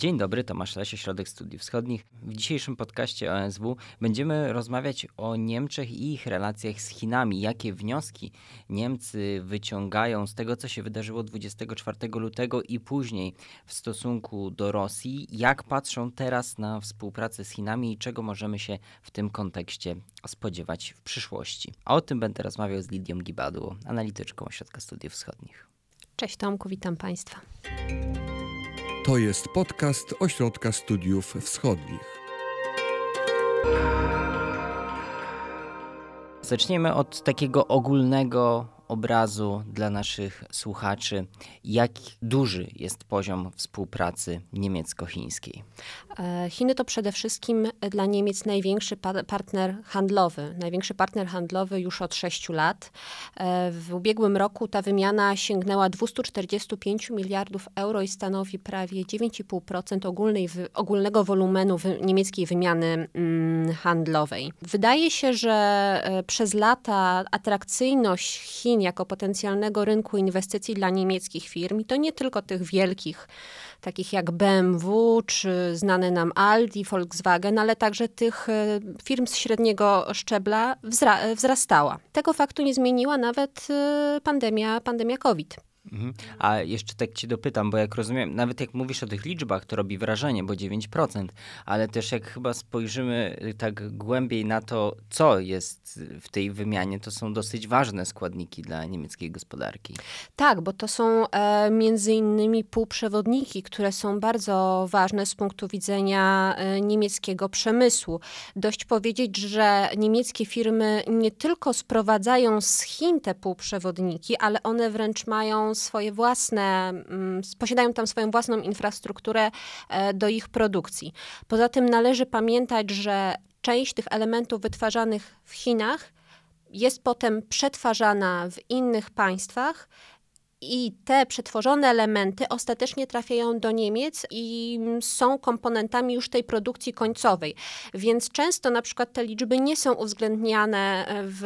Dzień dobry, Tomasz Lesie, Środek Studiów Wschodnich. W dzisiejszym podcaście OSW będziemy rozmawiać o Niemczech i ich relacjach z Chinami. Jakie wnioski Niemcy wyciągają z tego, co się wydarzyło 24 lutego i później w stosunku do Rosji? Jak patrzą teraz na współpracę z Chinami i czego możemy się w tym kontekście spodziewać w przyszłości? A o tym będę rozmawiał z Lidią Gibadło, analityczką Ośrodka Studiów Wschodnich. Cześć Tomku, witam Państwa. To jest podcast Ośrodka Studiów Wschodnich. Zaczniemy od takiego ogólnego obrazu dla naszych słuchaczy, jak duży jest poziom współpracy niemiecko-chińskiej? E, Chiny to przede wszystkim dla Niemiec największy partner handlowy. Największy partner handlowy już od 6 lat. E, w ubiegłym roku ta wymiana sięgnęła 245 miliardów euro i stanowi prawie 9,5% ogólnej, ogólnego wolumenu niemieckiej wymiany mm, handlowej. Wydaje się, że e, przez lata atrakcyjność Chin Chin jako potencjalnego rynku inwestycji dla niemieckich firm i to nie tylko tych wielkich, takich jak BMW czy znane nam Aldi, Volkswagen, ale także tych e, firm z średniego szczebla wzra wzrastała. Tego faktu nie zmieniła nawet e, pandemia, pandemia COVID. Mhm. A jeszcze tak cię dopytam, bo jak rozumiem, nawet jak mówisz o tych liczbach, to robi wrażenie, bo 9%, ale też jak chyba spojrzymy y, tak głębiej na to, co jest w tej wymianie, to są dosyć ważne składniki dla niemieckiej gospodarki. Tak, bo to są e, między innymi półprzewodniki, które są bardzo ważne z punktu widzenia e, niemieckiego przemysłu. Dość powiedzieć, że niemieckie firmy nie tylko sprowadzają z Chin te półprzewodniki, ale one wręcz mają swoje własne, mm, posiadają tam swoją własną infrastrukturę e, do ich produkcji. Poza tym należy pamiętać, że część tych elementów wytwarzanych w Chinach jest potem przetwarzana w innych państwach i te przetworzone elementy ostatecznie trafiają do Niemiec i są komponentami już tej produkcji końcowej. Więc często na przykład te liczby nie są uwzględniane w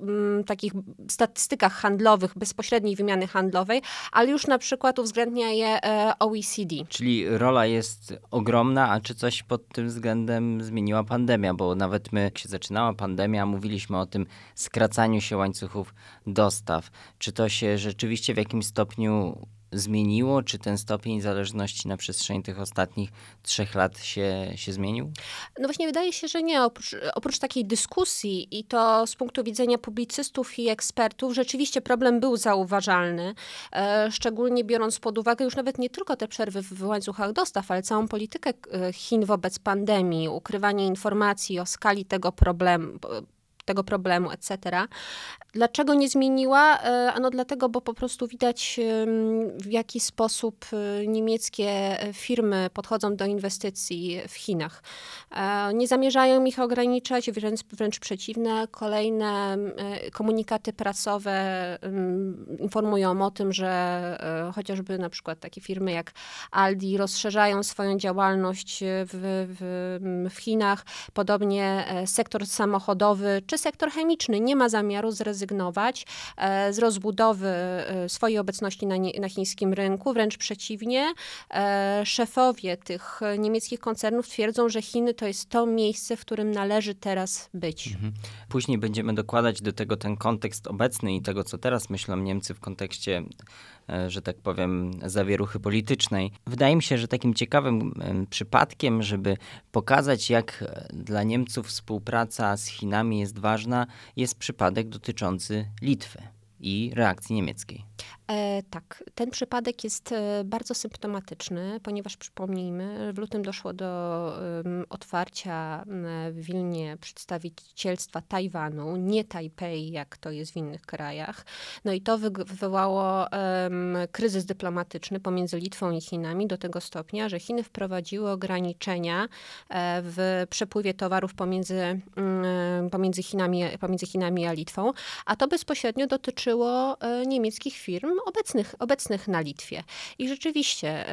um, takich statystykach handlowych, bezpośredniej wymiany handlowej, ale już na przykład uwzględnia je e, OECD. Czyli rola jest ogromna, a czy coś pod tym względem zmieniła pandemia? Bo nawet my, jak się zaczynała pandemia, mówiliśmy o tym skracaniu się łańcuchów dostaw. Czy to się rzeczywiście w jakimś jakim stopniu zmieniło? Czy ten stopień zależności na przestrzeni tych ostatnich trzech lat się, się zmienił? No właśnie wydaje się, że nie. Oprócz, oprócz takiej dyskusji i to z punktu widzenia publicystów i ekspertów, rzeczywiście problem był zauważalny, e, szczególnie biorąc pod uwagę już nawet nie tylko te przerwy w łańcuchach dostaw, ale całą politykę e, Chin wobec pandemii, ukrywanie informacji o skali tego problemu tego problemu, etc. Dlaczego nie zmieniła? E, ano dlatego, bo po prostu widać w jaki sposób e, niemieckie firmy podchodzą do inwestycji w Chinach. E, nie zamierzają ich ograniczać, wręcz, wręcz przeciwne. Kolejne komunikaty prasowe informują o tym, że chociażby na przykład takie firmy jak Aldi rozszerzają swoją działalność w, w, w Chinach. Podobnie sektor samochodowy czy sektor chemiczny nie ma zamiaru zrezygnować e, z rozbudowy e, swojej obecności na, na chińskim rynku. Wręcz przeciwnie, e, szefowie tych niemieckich koncernów twierdzą, że Chiny to jest to miejsce, w którym należy teraz być. Mhm. Później będziemy dokładać do tego ten kontekst obecny i tego, co teraz myślą Niemcy w kontekście że tak powiem, zawieruchy politycznej. Wydaje mi się, że takim ciekawym przypadkiem, żeby pokazać, jak dla Niemców współpraca z Chinami jest ważna, jest przypadek dotyczący Litwy i reakcji niemieckiej. E, tak, ten przypadek jest e, bardzo symptomatyczny, ponieważ przypomnijmy, w lutym doszło do otwarcia w Wilnie przedstawicielstwa Tajwanu, nie Tajpej, jak to jest w innych krajach. No i to wywołało kryzys dyplomatyczny pomiędzy Litwą i Chinami do tego stopnia, że Chiny wprowadziły ograniczenia e, w przepływie towarów pomiędzy, pomiędzy, Chinami, pomiędzy Chinami a Litwą, a to bezpośrednio dotyczy dotyczyło e, niemieckich firm obecnych, obecnych na Litwie. I rzeczywiście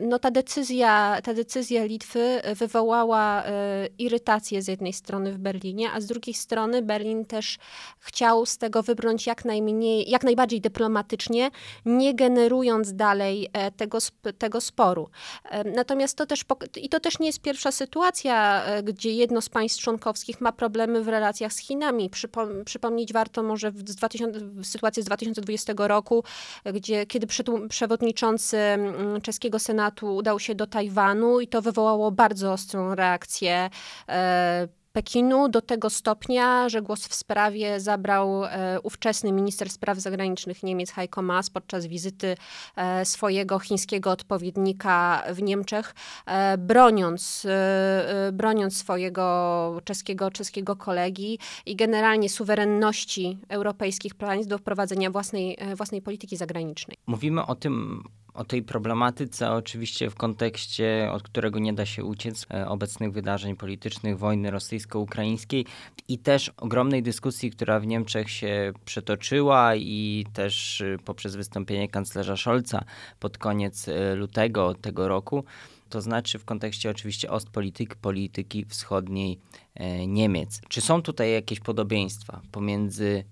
no ta, decyzja, ta decyzja Litwy wywołała e, irytację z jednej strony w Berlinie, a z drugiej strony Berlin też chciał z tego wybrnąć jak najmniej, jak najbardziej dyplomatycznie, nie generując dalej e, tego, tego sporu. Natomiast to też, i to też nie jest pierwsza sytuacja, gdzie jedno z państw członkowskich ma problemy w relacjach z Chinami. Przypom przypomnieć warto może w, 2000, w sytuacji z 2020 roku, gdzie kiedy przewodniczący mm, czeskiego Senatu udał się do Tajwanu i to wywołało bardzo ostrą reakcję e, Pekinu do tego stopnia, że głos w sprawie zabrał e, ówczesny minister spraw zagranicznych Niemiec Heiko Maas podczas wizyty e, swojego chińskiego odpowiednika w Niemczech, e, broniąc, broniąc swojego czeskiego, czeskiego kolegi i generalnie suwerenności europejskich państw do wprowadzenia własnej, własnej polityki zagranicznej. Mówimy o tym o tej problematyce, oczywiście w kontekście, od którego nie da się uciec, e, obecnych wydarzeń politycznych, wojny rosyjsko-ukraińskiej i też ogromnej dyskusji, która w Niemczech się przetoczyła i też e, poprzez wystąpienie kanclerza Scholza pod koniec e, lutego tego roku, to znaczy w kontekście oczywiście Ostpolitik, polityki wschodniej Niemiec. Czy są tutaj jakieś podobieństwa pomiędzy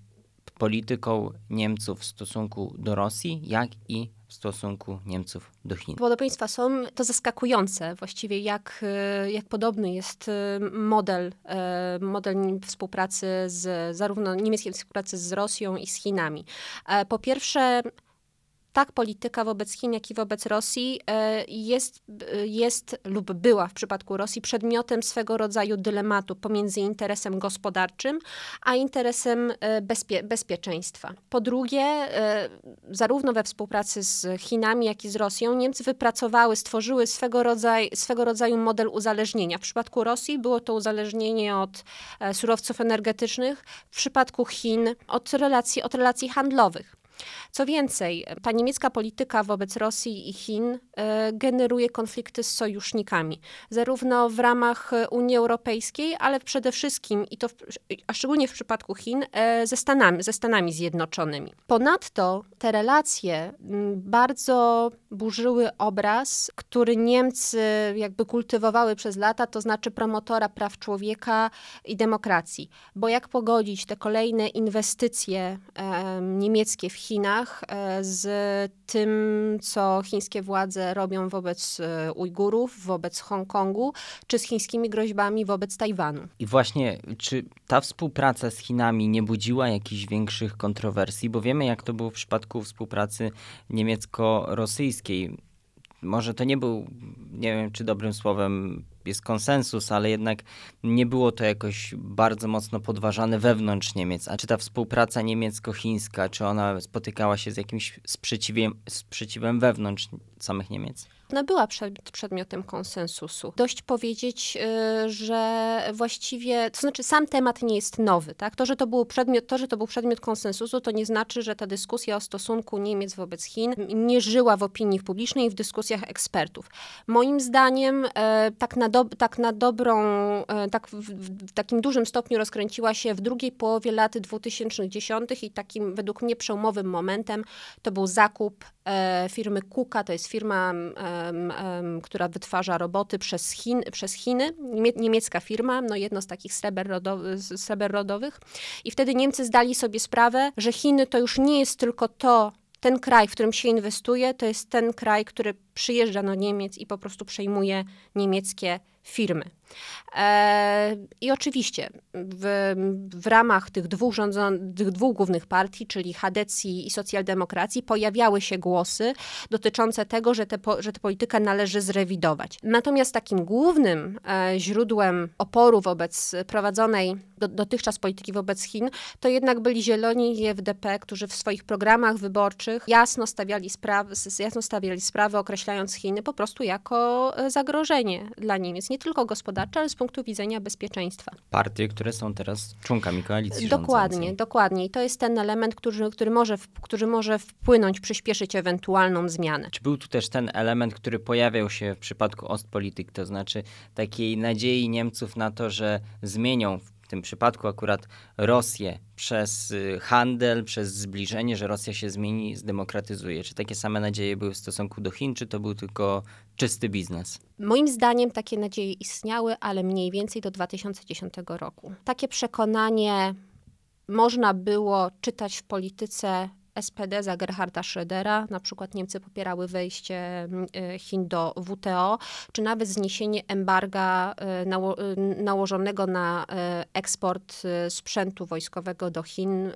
polityką Niemców w stosunku do Rosji, jak i w stosunku Niemców do Chin. Podobieństwa są to zaskakujące właściwie, jak, e, jak podobny jest e, model, e, model współpracy z, zarówno niemieckiej współpracy z Rosją i z Chinami. Po pierwsze, tak polityka wobec Chin, jak i wobec Rosji e, jest, jest lub była w przypadku Rosji przedmiotem swego rodzaju dylematu pomiędzy interesem gospodarczym a interesem e, bezpie bezpieczeństwa. Po drugie, e, zarówno we współpracy z Chinami, jak i z Rosją, Niemcy wypracowały, stworzyły swego rodzaju, swego rodzaju model uzależnienia. W przypadku Rosji było to uzależnienie od surowców energetycznych, w przypadku Chin od relacji, od relacji handlowych. Co więcej, ta niemiecka polityka wobec Rosji i Chin e, generuje konflikty z sojusznikami, zarówno w ramach Unii Europejskiej, ale przede wszystkim, i to w, a szczególnie w przypadku Chin, e, ze Stanami, ze Stanami Zjednoczonymi. Ponadto te relacje bardzo burzyły obraz, który Niemcy jakby kultywowały przez lata, to znaczy promotora praw człowieka i demokracji. Bo jak pogodzić te kolejne inwestycje e, niemieckie w Chin, Chinach e, z tym, co chińskie władze robią wobec e, Ujgurów, wobec Hongkongu, czy z chińskimi groźbami wobec Tajwanu. I właśnie, czy ta współpraca z Chinami nie budziła jakichś większych kontrowersji? Bo wiemy, jak to było w przypadku współpracy niemiecko-rosyjskiej. Może to nie był, nie wiem czy dobrym słowem jest konsensus, ale jednak nie było to jakoś bardzo mocno podważane wewnątrz Niemiec. A czy ta współpraca niemiecko-chińska, czy ona spotykała się z jakimś sprzeciwem, sprzeciwem wewnątrz samych Niemiec? Ona była przedmiotem konsensusu. Dość powiedzieć, y, że właściwie, to znaczy sam temat nie jest nowy. Tak? To, że to, był przedmiot, to, że to był przedmiot konsensusu, to nie znaczy, że ta dyskusja o stosunku Niemiec wobec Chin nie żyła w opinii publicznej i w dyskusjach ekspertów. Moim zdaniem e, tak na, do, tak na dobrą, e, tak w, w takim dużym stopniu rozkręciła się w drugiej połowie lat 2010 i takim według mnie przełomowym momentem to był zakup e, firmy Kuka, to jest firma która wytwarza roboty przez, Chin, przez Chiny, niemiecka firma, no jedno z takich sreber, sreber rodowych. I wtedy Niemcy zdali sobie sprawę, że Chiny to już nie jest tylko to, ten kraj, w którym się inwestuje, to jest ten kraj, który przyjeżdża do Niemiec i po prostu przejmuje niemieckie firmy. E, I oczywiście w, w ramach tych dwóch, tych dwóch głównych partii, czyli Hadecji i socjaldemokracji, pojawiały się głosy dotyczące tego, że, te, że tę politykę należy zrewidować. Natomiast takim głównym e, źródłem oporu wobec prowadzonej do, dotychczas polityki wobec Chin, to jednak byli Zieloni i FDP, którzy w swoich programach wyborczych jasno stawiali, sprawy, jasno stawiali sprawy, określając Chiny po prostu jako e, zagrożenie dla Niemiec, nie tylko gospodarcze, ale z punktu widzenia bezpieczeństwa. Partie, które są teraz członkami koalicji Dokładnie, rządzącej. dokładnie. I to jest ten element, który, który, może, który może wpłynąć, przyspieszyć ewentualną zmianę. Czy był tu też ten element, który pojawiał się w przypadku Ostpolitik, to znaczy takiej nadziei Niemców na to, że zmienią tym przypadku akurat Rosję przez y, handel, przez zbliżenie, że Rosja się zmieni, zdemokratyzuje. Czy takie same nadzieje były w stosunku do Chin, czy to był tylko czysty biznes? Moim zdaniem takie nadzieje istniały, ale mniej więcej do 2010 roku. Takie przekonanie można było czytać w polityce SPD za Gerharda Schrödera, na przykład Niemcy popierały wejście mm, e, Chin do WTO, czy nawet zniesienie embarga e, nało e, nałożonego na eksport sprzętu wojskowego do Chin,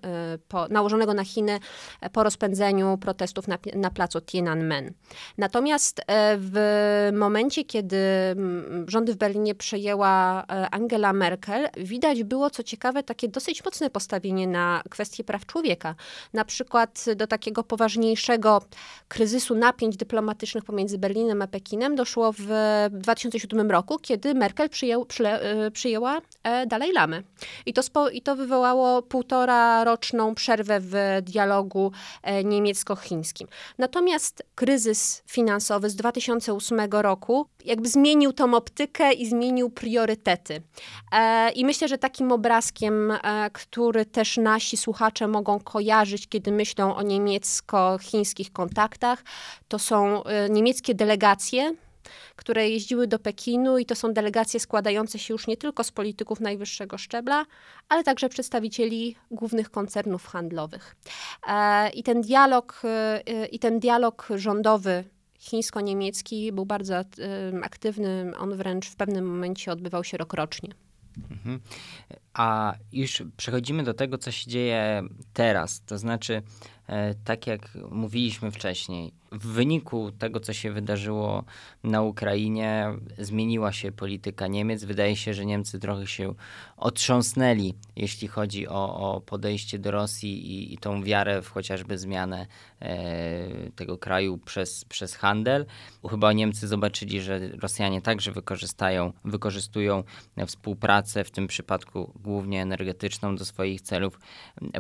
po, nałożonego na Chiny po rozpędzeniu protestów na, na placu Tiananmen. Natomiast w momencie, kiedy mm, rządy w Berlinie przejęła Angela Merkel, widać było, co ciekawe, takie dosyć mocne postawienie na kwestie praw człowieka. Na przykład przykład do takiego poważniejszego kryzysu napięć dyplomatycznych pomiędzy Berlinem a Pekinem doszło w 2007 roku, kiedy Merkel przyjęł, e, przyjęła e, Dalaj Lamy. I to, spo, I to wywołało półtora roczną przerwę w dialogu e, niemiecko-chińskim. Natomiast kryzys finansowy z 2008 roku jakby zmienił tą optykę i zmienił priorytety. I myślę, że takim obrazkiem, który też nasi słuchacze mogą kojarzyć, kiedy myślą o niemiecko-chińskich kontaktach. To są y, niemieckie delegacje, które jeździły do Pekinu i to są delegacje składające się już nie tylko z polityków najwyższego szczebla, ale także przedstawicieli głównych koncernów handlowych. E, I ten dialog, i ten dialog rządowy chińsko-niemiecki był bardzo aktywny. On wręcz w pewnym momencie odbywał się rokrocznie. Mhm. A już przechodzimy do tego, co się dzieje teraz. To znaczy, e, tak jak mówiliśmy wcześniej, w wyniku tego, co się wydarzyło na Ukrainie, zmieniła się polityka Niemiec. Wydaje się, że Niemcy trochę się otrząsnęli, jeśli chodzi o, o podejście do Rosji i, i, tą wiarę w chociażby zmianę e, tego kraju przez, przez handel. Chyba Niemcy zobaczyli, że Rosjanie także wykorzystają, wykorzystują współpracę, w tym przypadku głównie energetyczną, do swoich celów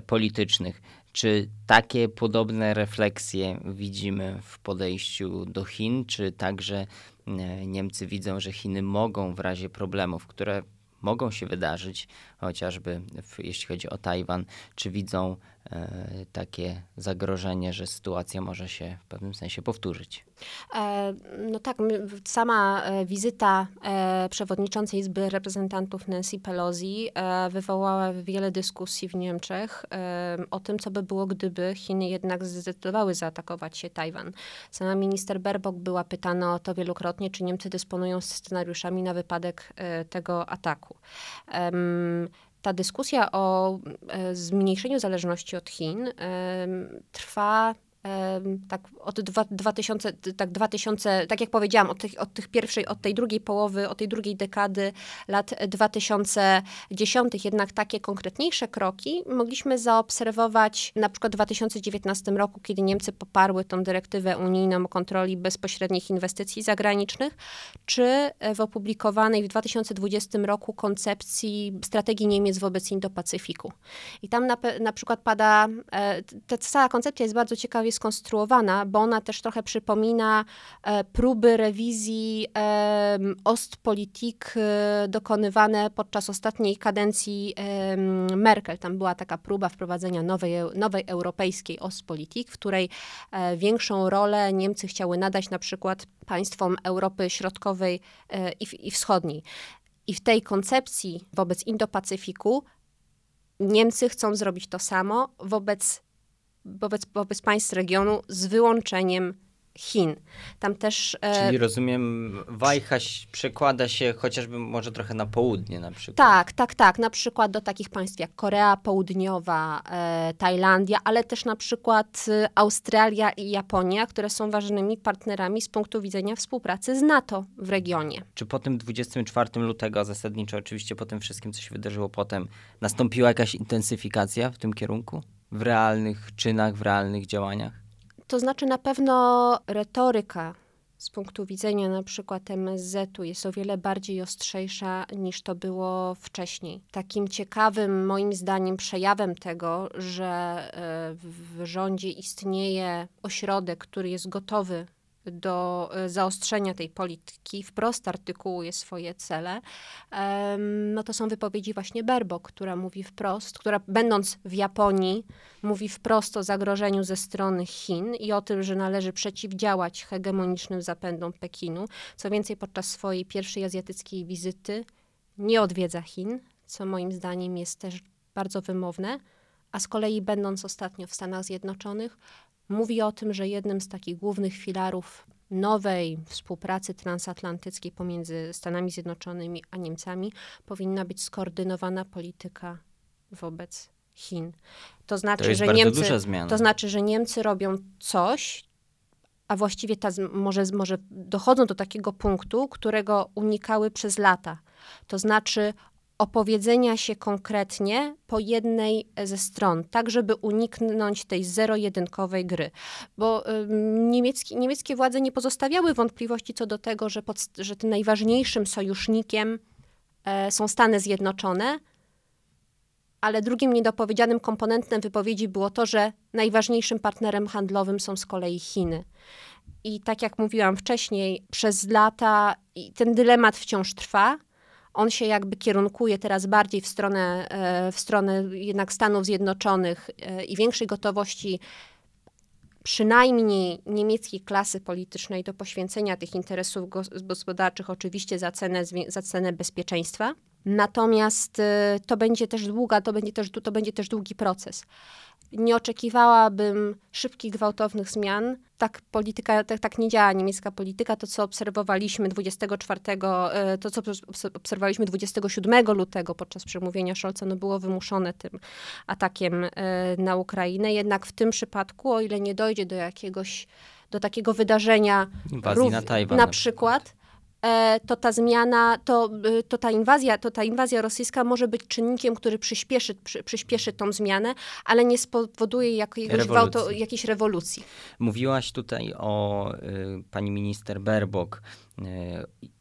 politycznych. Czy takie podobne refleksje widzimy w podejściu do Chin, czy także e, Niemcy widzą, że Chiny mogą w razie problemów, które mogą się wydarzyć, chociażby w, jeśli chodzi o Tajwan, czy widzą takie zagrożenie, że sytuacja może się w pewnym sensie powtórzyć? E, no tak, sama e, wizyta e, przewodniczącej Izby Reprezentantów Nancy Pelosi wywołała wiele dyskusji w Niemczech o tym, co by było, gdyby Chiny jednak zdecydowały zaatakować się Tajwan. Sama minister Baerbock była pytana o to wielokrotnie, czy Niemcy dysponują scenariuszami na wypadek tego ataku ta dyskusja o zmniejszeniu zależności od Chin trwa tak od 2000, tak 2000, tak jak powiedziałam, od, tych, od tych pierwszej, od tej drugiej połowy, od tej drugiej dekady lat 2010, jednak takie konkretniejsze kroki mogliśmy zaobserwować na przykład w 2019 roku, kiedy Niemcy poparły tą dyrektywę unijną o kontroli bezpośrednich inwestycji zagranicznych, czy w opublikowanej w 2020 roku koncepcji strategii Niemiec wobec Indo-Pacyfiku. I tam na, na przykład pada, e, ta cała koncepcja jest bardzo ciekawie skonstruowana, bo ona też trochę przypomina e, próby rewizji Ostpolitik e, dokonywane podczas ostatniej kadencji Merkel. Tam była taka próba wprowadzenia nowej, nowej europejskiej Ostpolitik, w której e, większą rolę Niemcy chciały nadać na przykład państwom Europy Środkowej i, i Wschodniej. I w tej koncepcji wobec Indo-Pacyfiku Niemcy chcą zrobić to samo wobec wobec, wobec państw regionu z wyłączeniem Chin. Tam też. E, Czyli rozumiem, wajcha przekłada się chociażby może trochę na południe na przykład. Tak, tak, tak. Na przykład do takich państw jak Korea Południowa, e, Tajlandia, ale też na przykład e, Australia i Japonia, które są ważnymi partnerami z punktu widzenia współpracy z NATO w regionie. Czy po tym 24 lutego, zasadniczo oczywiście po tym wszystkim, co się wydarzyło potem, nastąpiła jakaś intensyfikacja w tym kierunku? W realnych czynach, w realnych działaniach? To znaczy na pewno retoryka z punktu widzenia na przykład MSZ-u jest o wiele bardziej ostrzejsza niż to było wcześniej. Takim ciekawym moim zdaniem przejawem tego, że e, w rządzie istnieje ośrodek, który jest gotowy do e, zaostrzenia tej polityki, wprost artykułuje swoje cele, no to są wypowiedzi właśnie Berbok, która mówi wprost, która będąc w Japonii, mówi wprost o zagrożeniu ze strony Chin i o tym, że należy przeciwdziałać hegemonicznym zapędom Pekinu. Co więcej, podczas swojej pierwszej azjatyckiej wizyty nie odwiedza Chin, co moim zdaniem jest też bardzo wymowne, a z kolei będąc ostatnio w Stanach Zjednoczonych, mówi o tym, że jednym z takich głównych filarów nowej współpracy transatlantyckiej pomiędzy Stanami Zjednoczonymi a Niemcami powinna być skoordynowana polityka wobec Chin. To znaczy, to że Niemcy, to znaczy, że Niemcy robią coś, a właściwie ta, może, może dochodzą do takiego punktu, którego unikały przez lata. To znaczy opowiedzenia się konkretnie po jednej ze stron, tak żeby uniknąć tej zero-jedynkowej gry. Bo niemiecki, niemieckie władze nie pozostawiały wątpliwości co do tego, że, pod, że tym najważniejszym sojusznikiem e, są Stany Zjednoczone, ale drugim niedopowiedzianym komponentem wypowiedzi było to, że najważniejszym partnerem handlowym są z kolei Chiny. I tak jak mówiłam wcześniej, przez lata ten dylemat wciąż trwa on się jakby kierunkuje teraz bardziej w stronę, e, w stronę jednak Stanów Zjednoczonych e, i większej gotowości przynajmniej niemieckiej klasy politycznej do poświęcenia tych interesów gospodarczych, oczywiście za cenę, za cenę bezpieczeństwa. Natomiast e, to będzie też długa, to będzie też, to będzie też długi proces nie oczekiwałabym szybkich, gwałtownych zmian. Tak polityka, tak, tak nie działa niemiecka polityka. To, co obserwowaliśmy 24, e, to, co obserwowaliśmy 27 lutego podczas przemówienia Scholza, no było wymuszone tym atakiem e, na Ukrainę. Jednak w tym przypadku, o ile nie dojdzie do jakiegoś, do takiego wydarzenia, Inwazji na, Tajwan, na przykład, to ta zmiana, to, y, to, ta inwazja, to ta inwazja rosyjska może być czynnikiem, który przyspieszy, przy, przyspieszy tą zmianę, ale nie spowoduje jakiegoś rewolucji. jakiejś rewolucji. Mówiłaś tutaj o y, pani minister Berbok y,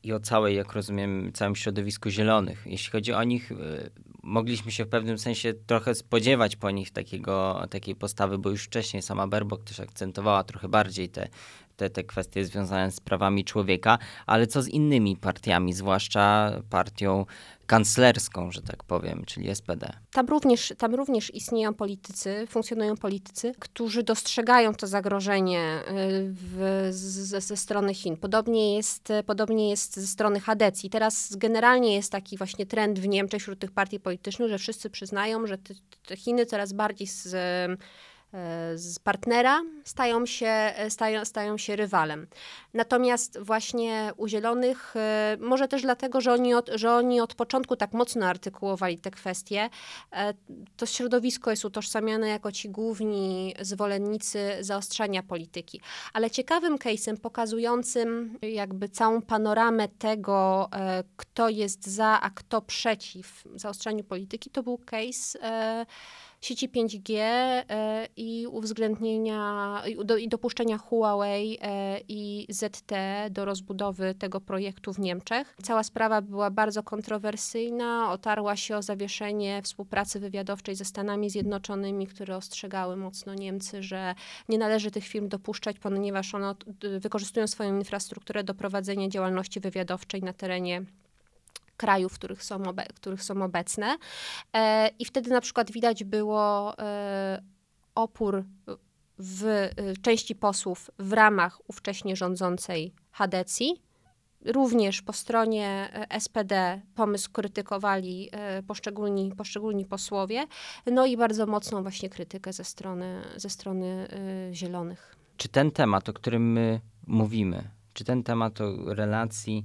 i o całej, jak rozumiem, całym środowisku zielonych. Jeśli chodzi o nich, y, mogliśmy się w pewnym sensie trochę spodziewać po nich takiego, takiej postawy, bo już wcześniej sama Berbok też akcentowała trochę bardziej te te, te kwestie związane z prawami człowieka, ale co z innymi partiami, zwłaszcza partią kanclerską, że tak powiem, czyli SPD. Tam również, tam również istnieją politycy, funkcjonują politycy, którzy dostrzegają to zagrożenie y, w, z, ze strony Chin. Podobnie jest, podobnie jest ze strony Hadecji. Teraz generalnie jest taki właśnie trend w Niemczech wśród tych partii politycznych, że wszyscy przyznają, że te, te Chiny coraz bardziej z z partnera stają się, e, stają, stają się rywalem. Natomiast właśnie u Zielonych, e, może też dlatego, że oni, od, że oni od początku tak mocno artykułowali te kwestie, to środowisko jest utożsamiane jako ci główni zwolennicy zaostrzania polityki. Ale ciekawym case'em pokazującym jakby całą panoramę tego, kto jest za, a kto przeciw zaostrzaniu polityki, to był case sieci 5G e, i uwzględnienia i dopuszczenia Huawei e, i ZT do rozbudowy tego projektu w Niemczech. Cała sprawa była bardzo kontrowersyjna, otarła się o zawieszenie współpracy wywiadowczej ze Stanami Zjednoczonymi, które ostrzegały mocno Niemcy, że nie należy tych firm dopuszczać, ponieważ one wykorzystują swoją infrastrukturę do prowadzenia działalności wywiadowczej na terenie krajów, w których są, obe, których są obecne. E, I wtedy na przykład widać było e, opór w e, części posłów w ramach ówcześnie rządzącej Hadecji. Również po stronie SPD pomysł krytykowali poszczególni, poszczególni posłowie, no i bardzo mocną właśnie krytykę ze strony, ze strony zielonych. Czy ten temat, o którym my mówimy, czy ten temat o relacji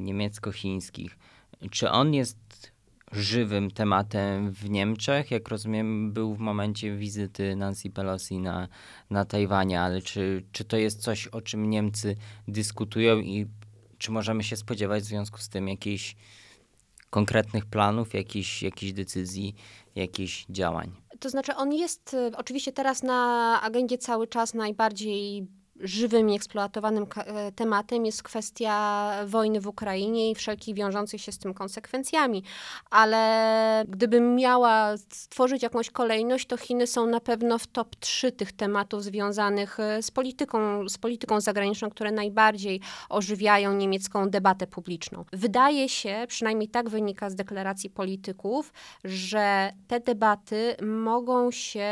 niemiecko-chińskich. Czy on jest żywym tematem w Niemczech? Jak rozumiem, był w momencie wizyty Nancy Pelosi na, na Tajwanie, ale czy, czy to jest coś, o czym Niemcy dyskutują i czy możemy się spodziewać w związku z tym jakichś konkretnych planów, jakichś, jakichś decyzji, jakichś działań? To znaczy, on jest e, oczywiście teraz na agendzie cały czas najbardziej żywym i eksploatowanym e, tematem jest kwestia wojny w Ukrainie i wszelkich wiążących się z tym konsekwencjami. Ale gdybym miała stworzyć jakąś kolejność, to Chiny są na pewno w top 3 tych tematów związanych z polityką, z polityką zagraniczną, które najbardziej ożywiają niemiecką debatę publiczną. Wydaje się, przynajmniej tak wynika z deklaracji polityków, że te debaty mogą się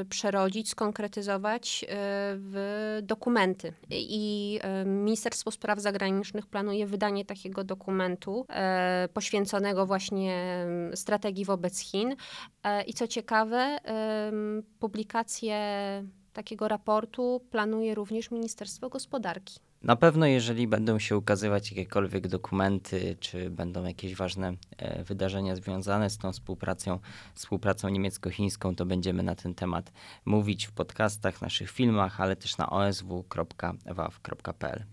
y, przerodzić, skonkretyzować y, w dokumenty. I y, Ministerstwo Spraw Zagranicznych planuje wydanie takiego dokumentu y, poświęconego właśnie strategii wobec Chin. Y, I co ciekawe, publikację takiego raportu planuje również Ministerstwo Gospodarki. Na pewno, jeżeli będą się ukazywać jakiekolwiek dokumenty, czy będą jakieś ważne e, wydarzenia związane z tą współpracą, współpracą niemiecko-chińską, to będziemy na ten temat mówić w podcastach, naszych filmach, ale też na osw.waw.pl.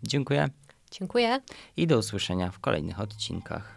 Dziękuję. Dziękuję. I do usłyszenia w kolejnych odcinkach.